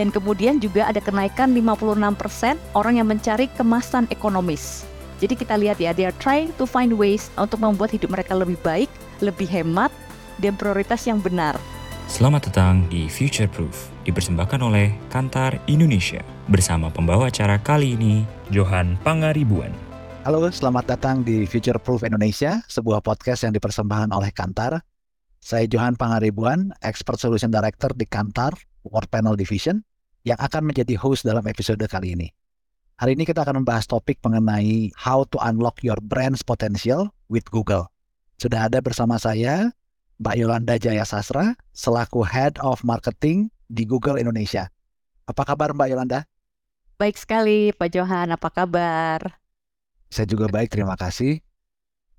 Dan kemudian juga ada kenaikan 56% orang yang mencari kemasan ekonomis. Jadi kita lihat ya, they are trying to find ways untuk membuat hidup mereka lebih baik, lebih hemat, dan prioritas yang benar. Selamat datang di Future Proof, dipersembahkan oleh Kantar Indonesia. Bersama pembawa acara kali ini, Johan Pangaribuan. Halo, selamat datang di Future Proof Indonesia, sebuah podcast yang dipersembahkan oleh Kantar. Saya Johan Pangaribuan, Expert Solution Director di Kantar, World Panel Division yang akan menjadi host dalam episode kali ini. Hari ini kita akan membahas topik mengenai how to unlock your brand's potential with Google. Sudah ada bersama saya Mbak Yolanda Jaya Sasra selaku Head of Marketing di Google Indonesia. Apa kabar Mbak Yolanda? Baik sekali Pak Johan, apa kabar? Saya juga baik, terima kasih.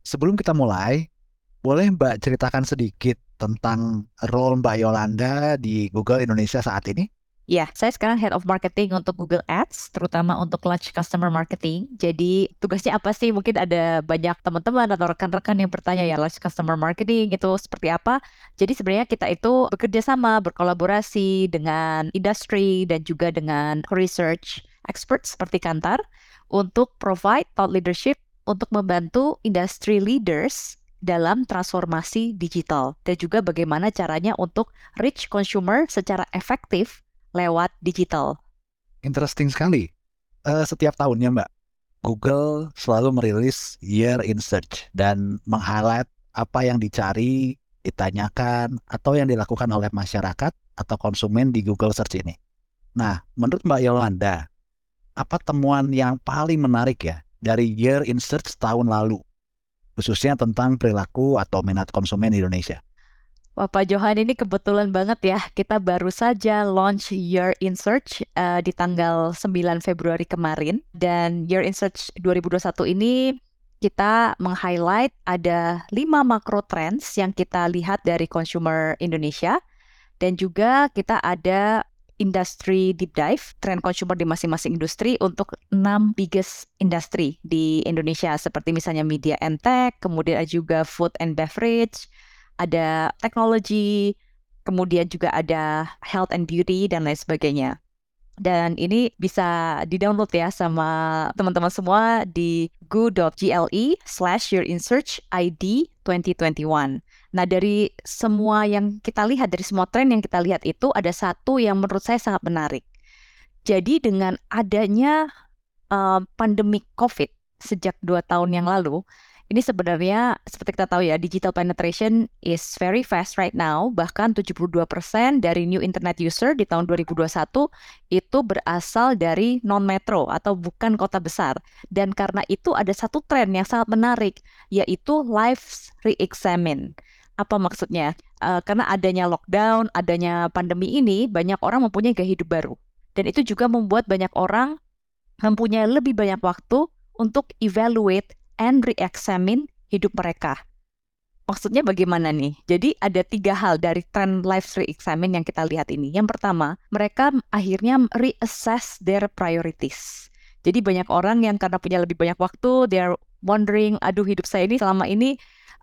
Sebelum kita mulai, boleh Mbak ceritakan sedikit tentang role Mbak Yolanda di Google Indonesia saat ini? Ya, saya sekarang Head of Marketing untuk Google Ads, terutama untuk Launch Customer Marketing. Jadi tugasnya apa sih? Mungkin ada banyak teman-teman atau rekan-rekan yang bertanya ya, Launch Customer Marketing itu seperti apa? Jadi sebenarnya kita itu bekerja sama, berkolaborasi dengan industri dan juga dengan research expert seperti Kantar untuk provide thought leadership untuk membantu industry leaders dalam transformasi digital dan juga bagaimana caranya untuk reach consumer secara efektif lewat digital. Interesting sekali. Uh, setiap tahunnya Mbak, Google selalu merilis Year in Search dan meng-highlight apa yang dicari, ditanyakan, atau yang dilakukan oleh masyarakat atau konsumen di Google Search ini. Nah, menurut Mbak Yolanda, apa temuan yang paling menarik ya dari Year in Search tahun lalu? khususnya tentang perilaku atau minat konsumen di Indonesia. Pak Johan ini kebetulan banget ya, kita baru saja launch Year in Search uh, di tanggal 9 Februari kemarin. Dan Year in Search 2021 ini kita meng-highlight ada 5 makro trends yang kita lihat dari consumer Indonesia. Dan juga kita ada industry deep dive, tren consumer di masing-masing industri untuk enam biggest industry di Indonesia seperti misalnya media and tech, kemudian juga food and beverage, ada technology, kemudian juga ada health and beauty dan lain sebagainya. Dan ini bisa di-download ya sama teman-teman semua di go.gle slash your in search ID 2021. Nah, dari semua yang kita lihat, dari semua tren yang kita lihat itu ada satu yang menurut saya sangat menarik. Jadi dengan adanya uh, pandemi COVID sejak dua tahun yang lalu, ini sebenarnya seperti kita tahu ya, digital penetration is very fast right now. Bahkan 72% dari new internet user di tahun 2021 itu berasal dari non-metro atau bukan kota besar. Dan karena itu ada satu tren yang sangat menarik, yaitu life re-examine. Apa maksudnya? Uh, karena adanya lockdown, adanya pandemi ini, banyak orang mempunyai gaya hidup baru. Dan itu juga membuat banyak orang mempunyai lebih banyak waktu untuk evaluate and re-examine hidup mereka. Maksudnya bagaimana nih? Jadi ada tiga hal dari trend life re-examine yang kita lihat ini. Yang pertama, mereka akhirnya reassess their priorities. Jadi banyak orang yang karena punya lebih banyak waktu, they are wondering, aduh hidup saya ini selama ini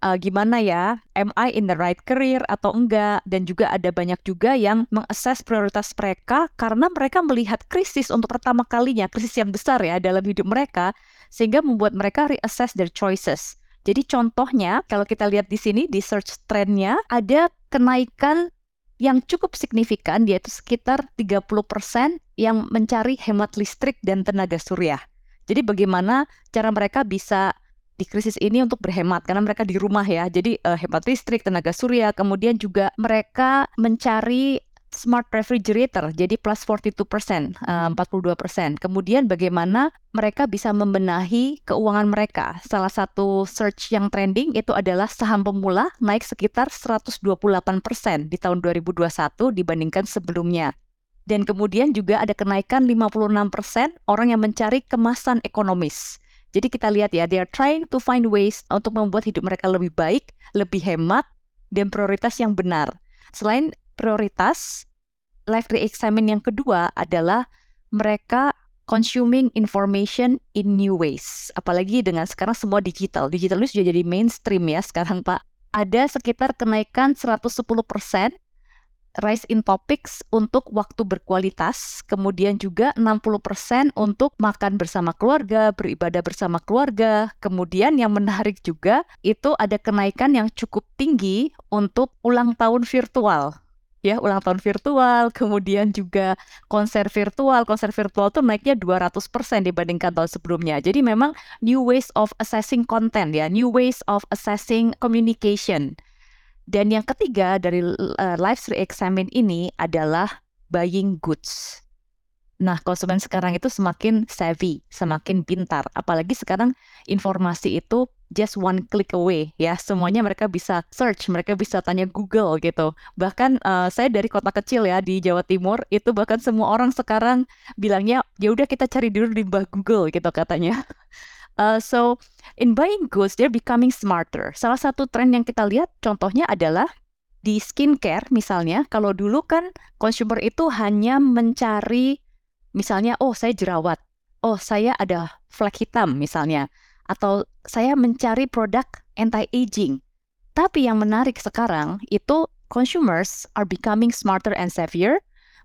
uh, gimana ya, am I in the right career atau enggak? Dan juga ada banyak juga yang mengakses prioritas mereka karena mereka melihat krisis untuk pertama kalinya, krisis yang besar ya dalam hidup mereka, sehingga membuat mereka reassess their choices. Jadi contohnya, kalau kita lihat di sini di search trendnya ada kenaikan yang cukup signifikan yaitu sekitar 30% yang mencari hemat listrik dan tenaga surya. Jadi bagaimana cara mereka bisa di krisis ini untuk berhemat karena mereka di rumah ya. Jadi uh, hemat listrik, tenaga surya, kemudian juga mereka mencari smart refrigerator jadi plus 42%, uh, 42%. Kemudian bagaimana mereka bisa membenahi keuangan mereka. Salah satu search yang trending itu adalah saham pemula naik sekitar 128% di tahun 2021 dibandingkan sebelumnya. Dan kemudian juga ada kenaikan 56% orang yang mencari kemasan ekonomis. Jadi kita lihat ya, they are trying to find ways untuk membuat hidup mereka lebih baik, lebih hemat, dan prioritas yang benar. Selain prioritas, life re-examine yang kedua adalah mereka consuming information in new ways. Apalagi dengan sekarang semua digital. Digital ini sudah jadi mainstream ya sekarang Pak. Ada sekitar kenaikan 110% rise in topics untuk waktu berkualitas, kemudian juga 60% untuk makan bersama keluarga, beribadah bersama keluarga. Kemudian yang menarik juga itu ada kenaikan yang cukup tinggi untuk ulang tahun virtual ya ulang tahun virtual, kemudian juga konser virtual. Konser virtual tuh naiknya 200% dibandingkan tahun sebelumnya. Jadi memang new ways of assessing content ya, new ways of assessing communication. Dan yang ketiga dari uh, live stream examine ini adalah buying goods. Nah, konsumen sekarang itu semakin savvy, semakin pintar. Apalagi sekarang informasi itu just one click away ya. Semuanya mereka bisa search, mereka bisa tanya Google gitu. Bahkan uh, saya dari kota kecil ya di Jawa Timur itu bahkan semua orang sekarang bilangnya ya udah kita cari dulu di bawah Google gitu katanya. Uh, so in buying goods they're becoming smarter. Salah satu tren yang kita lihat contohnya adalah di skincare misalnya, kalau dulu kan consumer itu hanya mencari Misalnya, oh saya jerawat, oh saya ada flek hitam misalnya, atau saya mencari produk anti-aging. Tapi yang menarik sekarang itu consumers are becoming smarter and savvier.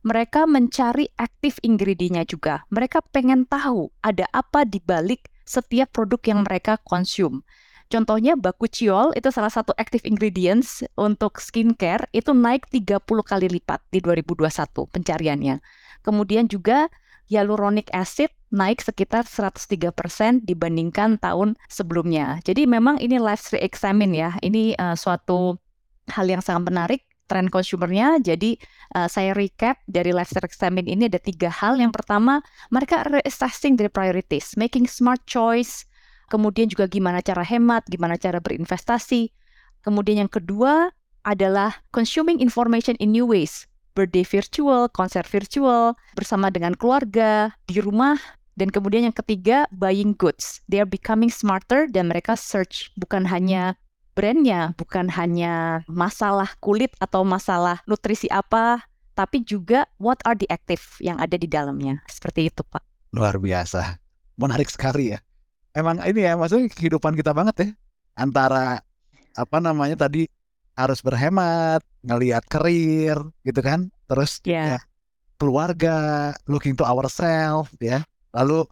Mereka mencari active ingredientnya juga. Mereka pengen tahu ada apa di balik setiap produk yang mereka konsum. Contohnya bakuchiol itu salah satu active ingredients untuk skincare itu naik 30 kali lipat di 2021 pencariannya. Kemudian juga hyaluronic acid naik sekitar 103% dibandingkan tahun sebelumnya. Jadi memang ini live stream examine ya. Ini uh, suatu hal yang sangat menarik tren consumernya. Jadi uh, saya recap dari live stream examine ini ada tiga hal. Yang pertama, mereka reassessing their priorities, making smart choice. Kemudian juga gimana cara hemat, gimana cara berinvestasi. Kemudian yang kedua adalah consuming information in new ways birthday virtual, konser virtual, bersama dengan keluarga, di rumah, dan kemudian yang ketiga, buying goods. They are becoming smarter dan mereka search bukan hanya brandnya, bukan hanya masalah kulit atau masalah nutrisi apa, tapi juga what are the active yang ada di dalamnya. Seperti itu, Pak. Luar biasa. Menarik sekali ya. Emang ini ya, maksudnya kehidupan kita banget ya. Antara apa namanya tadi harus berhemat, ngelihat karir gitu kan, terus yeah. ya, keluarga, looking to ourselves ya. Lalu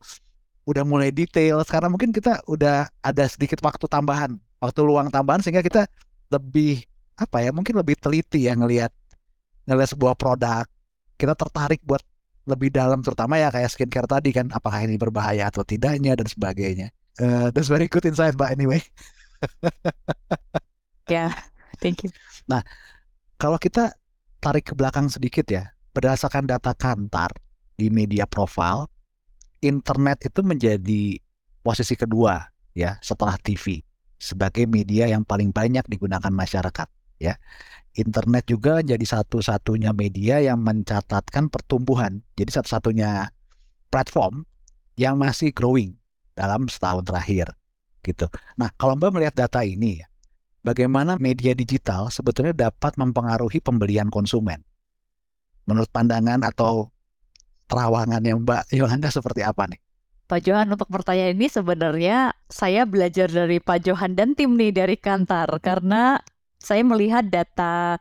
udah mulai detail. Sekarang mungkin kita udah ada sedikit waktu tambahan, waktu luang tambahan sehingga kita lebih apa ya, mungkin lebih teliti ya ngelihat ngelihat sebuah produk. Kita tertarik buat lebih dalam terutama ya kayak skincare tadi kan apakah ini berbahaya atau tidaknya dan sebagainya. Uh, that's very good insight, but anyway. ya, yeah. Thank you. Nah, kalau kita tarik ke belakang sedikit ya, berdasarkan data Kantar di media profile, internet itu menjadi posisi kedua ya setelah TV sebagai media yang paling banyak digunakan masyarakat ya. Internet juga jadi satu-satunya media yang mencatatkan pertumbuhan. Jadi satu-satunya platform yang masih growing dalam setahun terakhir gitu. Nah, kalau Mbak melihat data ini bagaimana media digital sebetulnya dapat mempengaruhi pembelian konsumen. Menurut pandangan atau terawangan yang Mbak Yohanda seperti apa nih? Pak Johan untuk pertanyaan ini sebenarnya saya belajar dari Pak Johan dan tim nih dari Kantar karena saya melihat data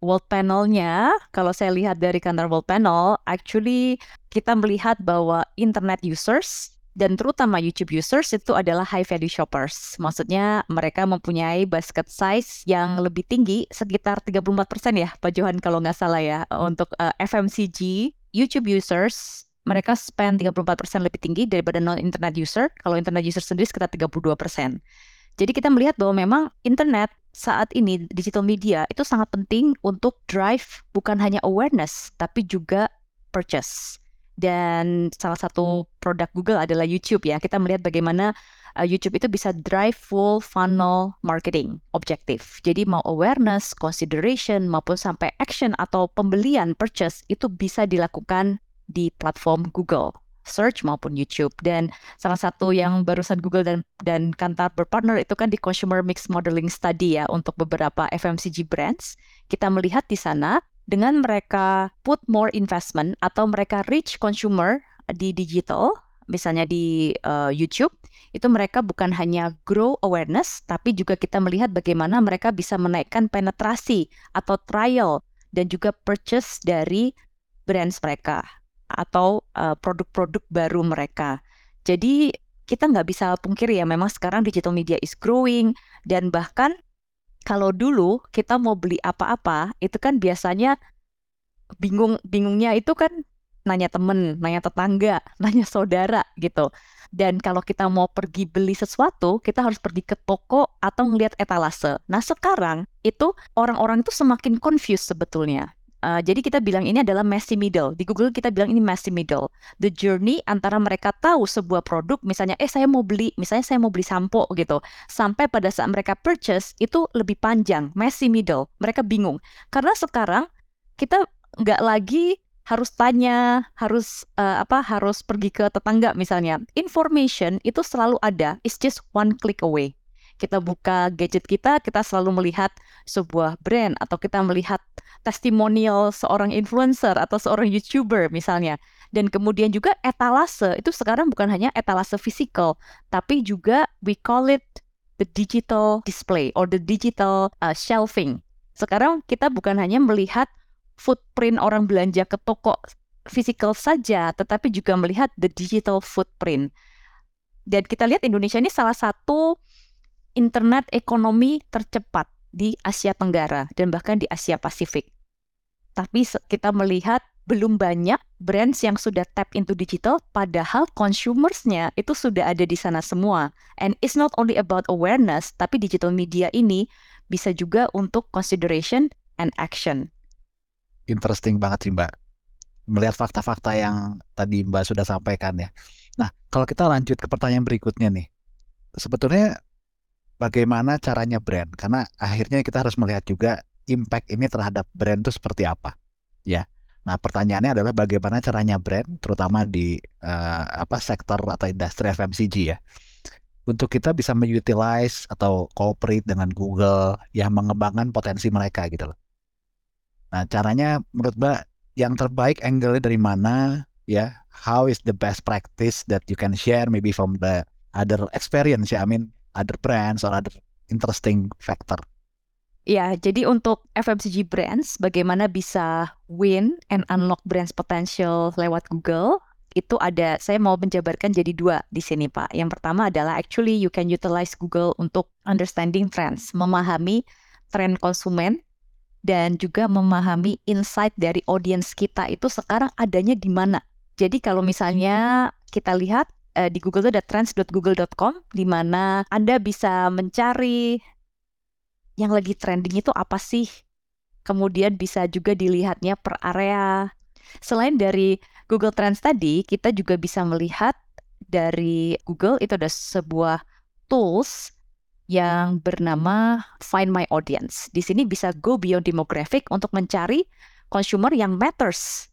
World Panel-nya, kalau saya lihat dari Kantar World Panel, actually kita melihat bahwa internet users dan terutama YouTube users itu adalah high value shoppers. Maksudnya mereka mempunyai basket size yang lebih tinggi sekitar 34% ya Pak Johan kalau nggak salah ya untuk uh, eh, FMCG YouTube users mereka spend 34% lebih tinggi daripada non-internet user. Kalau internet user sendiri sekitar 32%. Jadi kita melihat bahwa memang internet saat ini digital media itu sangat penting untuk drive bukan hanya awareness tapi juga purchase dan salah satu produk Google adalah YouTube ya. Kita melihat bagaimana uh, YouTube itu bisa drive full funnel marketing objektif. Jadi mau awareness, consideration maupun sampai action atau pembelian purchase itu bisa dilakukan di platform Google search maupun YouTube dan salah satu yang barusan Google dan dan Kantar berpartner itu kan di consumer mix modeling study ya untuk beberapa FMCG brands kita melihat di sana dengan mereka put more investment atau mereka reach consumer di digital, misalnya di uh, YouTube, itu mereka bukan hanya grow awareness, tapi juga kita melihat bagaimana mereka bisa menaikkan penetrasi atau trial dan juga purchase dari brands mereka atau uh, produk-produk baru mereka. Jadi kita nggak bisa pungkiri ya memang sekarang digital media is growing dan bahkan kalau dulu kita mau beli apa-apa itu kan biasanya bingung bingungnya itu kan nanya temen, nanya tetangga, nanya saudara gitu. Dan kalau kita mau pergi beli sesuatu, kita harus pergi ke toko atau ngelihat etalase. Nah sekarang itu orang-orang itu semakin confused sebetulnya. Uh, jadi kita bilang ini adalah messy middle. Di Google kita bilang ini messy middle. The journey antara mereka tahu sebuah produk, misalnya, eh saya mau beli, misalnya saya mau beli sampo gitu, sampai pada saat mereka purchase itu lebih panjang, messy middle. Mereka bingung karena sekarang kita nggak lagi harus tanya, harus uh, apa, harus pergi ke tetangga misalnya. Information itu selalu ada, it's just one click away kita buka gadget kita, kita selalu melihat sebuah brand atau kita melihat testimonial seorang influencer atau seorang YouTuber misalnya. Dan kemudian juga etalase, itu sekarang bukan hanya etalase fisikal, tapi juga we call it the digital display or the digital uh, shelving. Sekarang kita bukan hanya melihat footprint orang belanja ke toko fisikal saja, tetapi juga melihat the digital footprint. Dan kita lihat Indonesia ini salah satu internet ekonomi tercepat di Asia Tenggara dan bahkan di Asia Pasifik. Tapi kita melihat belum banyak brands yang sudah tap into digital, padahal consumersnya itu sudah ada di sana semua. And it's not only about awareness, tapi digital media ini bisa juga untuk consideration and action. Interesting banget sih Mbak. Melihat fakta-fakta yang tadi Mbak sudah sampaikan ya. Nah, kalau kita lanjut ke pertanyaan berikutnya nih. Sebetulnya bagaimana caranya brand? Karena akhirnya kita harus melihat juga impact ini terhadap brand itu seperti apa ya. Nah pertanyaannya adalah bagaimana caranya brand terutama di uh, apa sektor atau industri FMCG ya. Untuk kita bisa mengutilize atau cooperate dengan Google yang mengembangkan potensi mereka gitu loh. Nah caranya menurut Mbak yang terbaik angle dari mana ya? How is the best practice that you can share maybe from the other experience ya? I mean other brands or other interesting factor. Ya, jadi untuk FMCG brands, bagaimana bisa win and unlock brands potential lewat Google, itu ada, saya mau menjabarkan jadi dua di sini Pak. Yang pertama adalah actually you can utilize Google untuk understanding trends, memahami tren konsumen, dan juga memahami insight dari audience kita itu sekarang adanya di mana. Jadi kalau misalnya kita lihat uh, di Google itu ada trends.google.com di mana Anda bisa mencari yang lagi trending itu apa sih. Kemudian bisa juga dilihatnya per area. Selain dari Google Trends tadi, kita juga bisa melihat dari Google itu ada sebuah tools yang bernama Find My Audience. Di sini bisa go beyond demographic untuk mencari consumer yang matters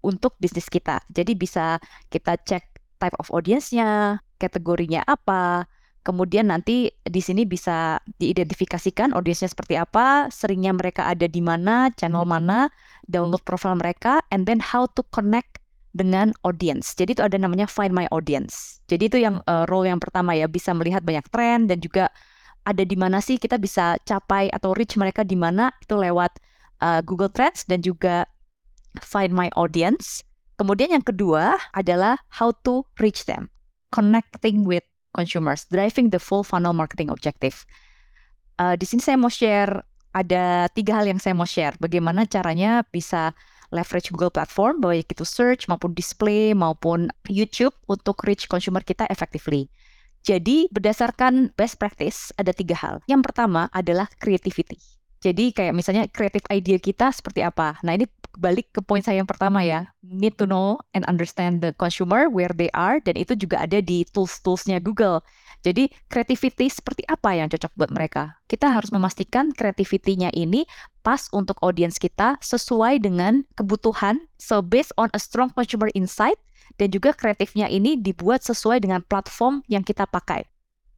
untuk bisnis kita. Jadi bisa kita cek type of audience-nya, kategorinya apa, kemudian nanti di sini bisa diidentifikasikan audiensnya seperti apa, seringnya mereka ada di mana, channel hmm. mana, download profile mereka, and then how to connect dengan audience. Jadi itu ada namanya find my audience. Jadi itu yang uh, role yang pertama ya, bisa melihat banyak tren dan juga ada di mana sih kita bisa capai atau reach mereka di mana itu lewat uh, Google Trends dan juga find my audience. Kemudian yang kedua adalah how to reach them, connecting with consumers, driving the full funnel marketing objective. Uh, di sini saya mau share ada tiga hal yang saya mau share. Bagaimana caranya bisa leverage Google Platform, baik itu search maupun display maupun YouTube untuk reach consumer kita effectively. Jadi berdasarkan best practice ada tiga hal. Yang pertama adalah creativity. Jadi kayak misalnya creative idea kita seperti apa. Nah ini balik ke poin saya yang pertama ya, need to know and understand the consumer where they are dan itu juga ada di tools-toolsnya Google. Jadi creativity seperti apa yang cocok buat mereka? Kita harus memastikan creativity-nya ini pas untuk audience kita sesuai dengan kebutuhan. So based on a strong consumer insight dan juga kreatifnya ini dibuat sesuai dengan platform yang kita pakai.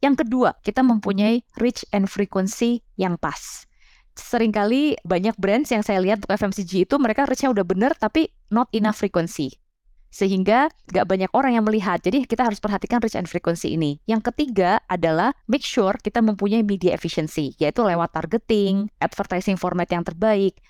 Yang kedua, kita mempunyai reach and frequency yang pas sering kali banyak brands yang saya lihat untuk FMCG itu mereka reach-nya udah bener tapi not enough frequency. Sehingga gak banyak orang yang melihat. Jadi kita harus perhatikan reach and frequency ini. Yang ketiga adalah make sure kita mempunyai media efficiency, yaitu lewat targeting, advertising format yang terbaik,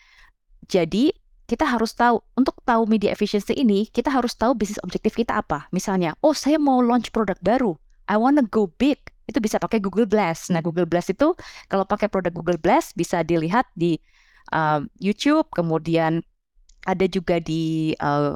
Jadi kita harus tahu untuk tahu media efficiency ini kita harus tahu bisnis objektif kita apa. Misalnya, oh saya mau launch produk baru, I wanna go big. Itu bisa pakai Google Blast. Nah Google Blast itu kalau pakai produk Google Blast bisa dilihat di uh, YouTube, kemudian ada juga di uh,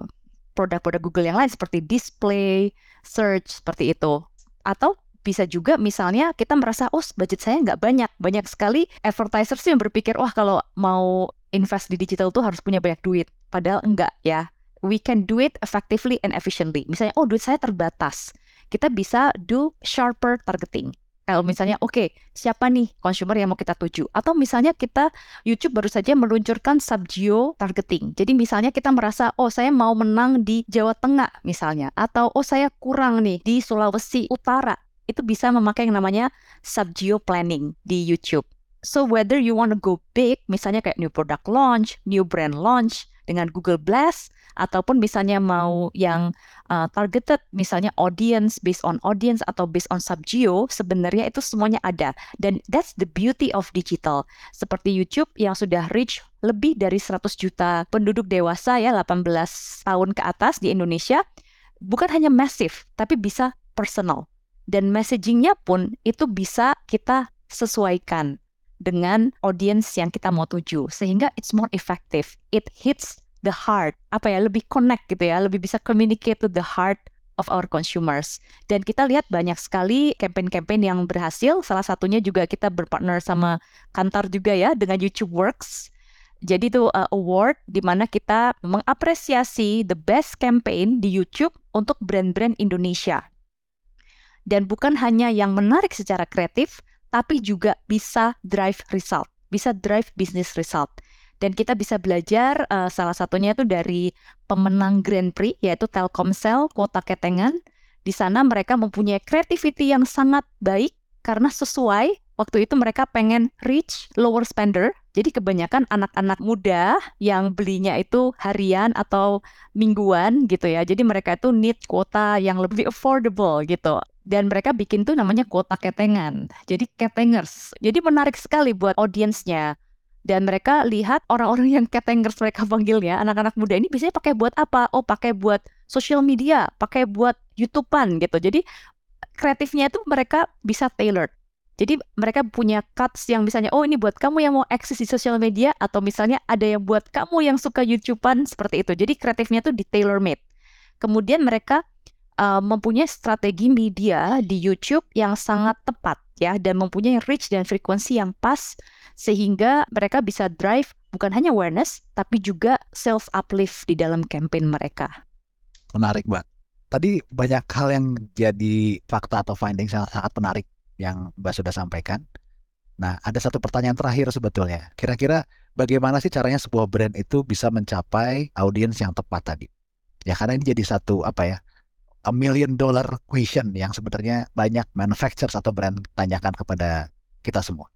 produk-produk Google yang lain seperti display, search seperti itu. Atau bisa juga misalnya kita merasa oh budget saya nggak banyak. Banyak sekali advertisers yang berpikir wah kalau mau invest di digital tuh harus punya banyak duit. Padahal enggak ya. We can do it effectively and efficiently. Misalnya oh duit saya terbatas kita bisa do sharper targeting kalau misalnya, oke, okay, siapa nih consumer yang mau kita tuju? Atau misalnya kita YouTube baru saja meluncurkan subgeo targeting. Jadi misalnya kita merasa, oh saya mau menang di Jawa Tengah misalnya. Atau oh saya kurang nih di Sulawesi Utara. Itu bisa memakai yang namanya subgeo planning di YouTube. So whether you want to go big, misalnya kayak new product launch, new brand launch dengan Google Blast, ataupun misalnya mau yang uh, targeted, misalnya audience based on audience atau based on subgeo, sebenarnya itu semuanya ada. Dan that's the beauty of digital. Seperti YouTube yang sudah reach lebih dari 100 juta penduduk dewasa ya 18 tahun ke atas di Indonesia, bukan hanya massive, tapi bisa personal. Dan messagingnya pun itu bisa kita sesuaikan dengan audience yang kita mau tuju sehingga it's more effective it hits the heart apa ya lebih connect gitu ya lebih bisa communicate to the heart of our consumers. Dan kita lihat banyak sekali campaign-campaign yang berhasil. Salah satunya juga kita berpartner sama kantor juga ya dengan YouTube Works. Jadi itu uh, award di mana kita mengapresiasi the best campaign di YouTube untuk brand-brand Indonesia. Dan bukan hanya yang menarik secara kreatif tapi juga bisa drive result, bisa drive business result. Dan kita bisa belajar uh, salah satunya itu dari pemenang Grand Prix yaitu Telkomsel Kota Ketengan. Di sana mereka mempunyai creativity yang sangat baik karena sesuai waktu itu mereka pengen reach lower spender. Jadi kebanyakan anak-anak muda yang belinya itu harian atau mingguan gitu ya. Jadi mereka itu need kuota yang lebih affordable gitu. Dan mereka bikin tuh namanya kuota ketengan. Jadi ketengers. Jadi menarik sekali buat audiensnya. Dan mereka lihat orang-orang yang ketengers mereka panggilnya, anak-anak muda ini biasanya pakai buat apa? Oh, pakai buat social media, pakai buat YouTubean gitu. Jadi kreatifnya itu mereka bisa tailored. Jadi mereka punya cuts yang misalnya, oh ini buat kamu yang mau eksis di sosial media, atau misalnya ada yang buat kamu yang suka YouTubean seperti itu. Jadi kreatifnya tuh di tailor made. Kemudian mereka uh, mempunyai strategi media di YouTube yang sangat tepat ya, dan mempunyai reach dan frekuensi yang pas sehingga mereka bisa drive bukan hanya awareness, tapi juga self uplift di dalam campaign mereka. Menarik, Mbak. Tadi banyak hal yang jadi fakta atau finding yang sangat menarik yang Mbak sudah sampaikan. Nah, ada satu pertanyaan terakhir sebetulnya. Kira-kira bagaimana sih caranya sebuah brand itu bisa mencapai audiens yang tepat tadi? Ya karena ini jadi satu apa ya? A million dollar question yang sebenarnya banyak manufacturers atau brand tanyakan kepada kita semua.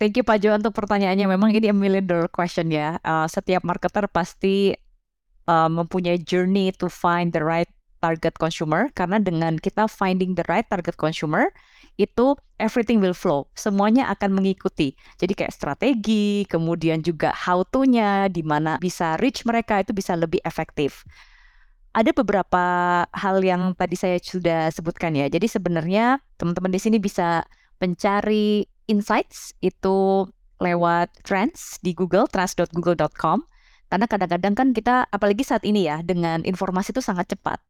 Thank you Pak Jo untuk pertanyaannya. Memang ini a million dollar question ya. Uh, setiap marketer pasti uh, mempunyai journey to find the right target consumer karena dengan kita finding the right target consumer itu everything will flow. Semuanya akan mengikuti. Jadi kayak strategi, kemudian juga how to-nya, di mana bisa reach mereka itu bisa lebih efektif. Ada beberapa hal yang tadi saya sudah sebutkan ya. Jadi sebenarnya teman-teman di sini bisa mencari insights itu lewat trends di Google, trends.google.com. Karena kadang-kadang kan kita, apalagi saat ini ya, dengan informasi itu sangat cepat.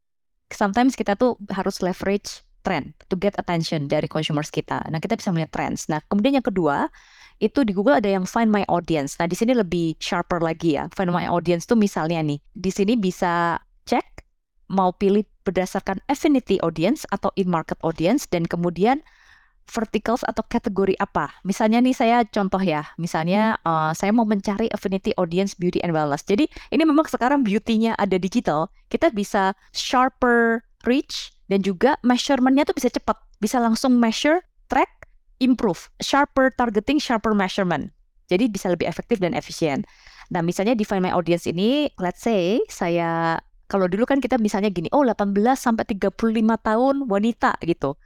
Sometimes kita tuh harus leverage trend to get attention dari consumers kita. Nah, kita bisa melihat trends. Nah, kemudian yang kedua, itu di Google ada yang find my audience. Nah, di sini lebih sharper lagi ya. Find my audience tuh misalnya nih, di sini bisa mau pilih berdasarkan affinity audience atau in market audience dan kemudian verticals atau kategori apa. Misalnya nih saya contoh ya, misalnya uh, saya mau mencari affinity audience beauty and wellness. Jadi ini memang sekarang beauty-nya ada digital, kita bisa sharper reach dan juga measurementnya tuh bisa cepat, bisa langsung measure, track, improve, sharper targeting, sharper measurement. Jadi bisa lebih efektif dan efisien. Nah, misalnya define my audience ini, let's say saya kalau dulu kan kita misalnya gini, oh 18 sampai 35 tahun wanita gitu.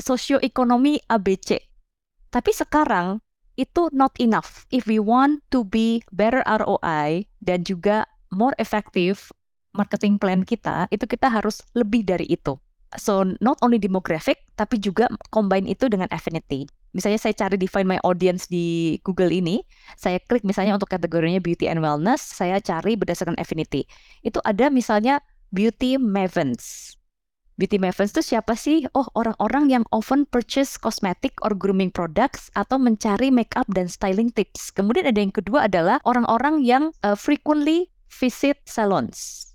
Sosioekonomi ABC. Tapi sekarang itu not enough. If we want to be better ROI dan juga more effective marketing plan kita, itu kita harus lebih dari itu. So not only demographic, tapi juga combine itu dengan affinity. Misalnya saya cari define my audience di Google ini, saya klik misalnya untuk kategorinya beauty and wellness, saya cari berdasarkan affinity. Itu ada misalnya beauty mavens. Beauty mavens itu siapa sih? Oh, orang-orang yang often purchase cosmetic or grooming products atau mencari makeup dan styling tips. Kemudian ada yang kedua adalah orang-orang yang uh, frequently visit salons.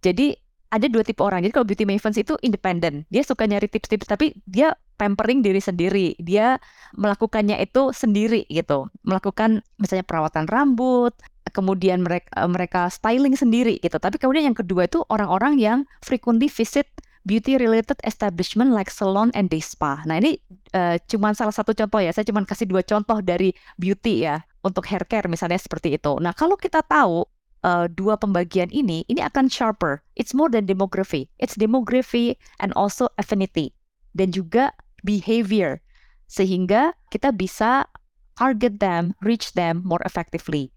Jadi ada dua tipe orang. Jadi kalau beauty mavens itu independen, dia suka nyari tips-tips tapi dia pampering diri sendiri. Dia melakukannya itu sendiri gitu. Melakukan misalnya perawatan rambut, kemudian mereka mereka styling sendiri gitu. Tapi kemudian yang kedua itu orang-orang yang frequently visit beauty related establishment like salon and day spa. Nah, ini uh, cuma salah satu contoh ya. Saya cuma kasih dua contoh dari beauty ya untuk hair care misalnya seperti itu. Nah, kalau kita tahu uh, dua pembagian ini, ini akan sharper. It's more than demography. It's demography and also affinity. Dan juga behavior. Sehingga kita bisa target them, reach them more effectively.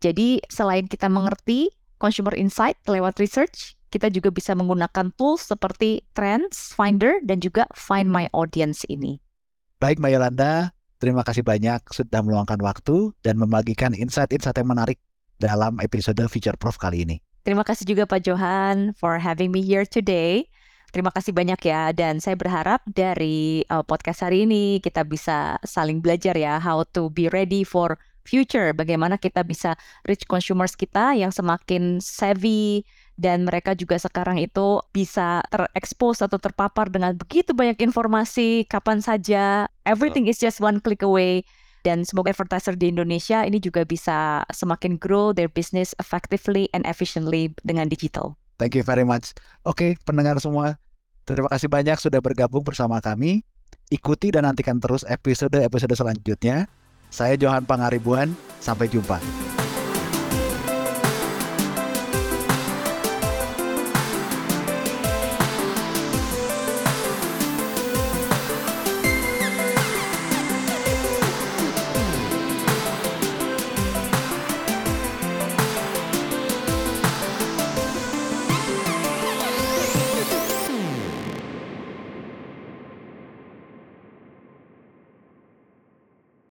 Jadi selain kita mengerti consumer insight lewat research, kita juga bisa menggunakan tools seperti Trends, Finder, dan juga Find My Audience ini. Baik Mbak Yolanda, terima kasih banyak sudah meluangkan waktu dan membagikan insight-insight yang menarik dalam episode Future Proof kali ini. Terima kasih juga Pak Johan for having me here today. Terima kasih banyak ya dan saya berharap dari uh, podcast hari ini kita bisa saling belajar ya how to be ready for future. Bagaimana kita bisa reach consumers kita yang semakin savvy dan mereka juga sekarang itu bisa terekspos atau terpapar dengan begitu banyak informasi kapan saja. Everything is just one click away dan semoga advertiser di Indonesia ini juga bisa semakin grow their business effectively and efficiently dengan digital. Thank you very much. Oke, pendengar semua, terima kasih banyak sudah bergabung bersama kami. Ikuti dan nantikan terus episode-episode selanjutnya. Saya Johan Pangaribuan, sampai jumpa.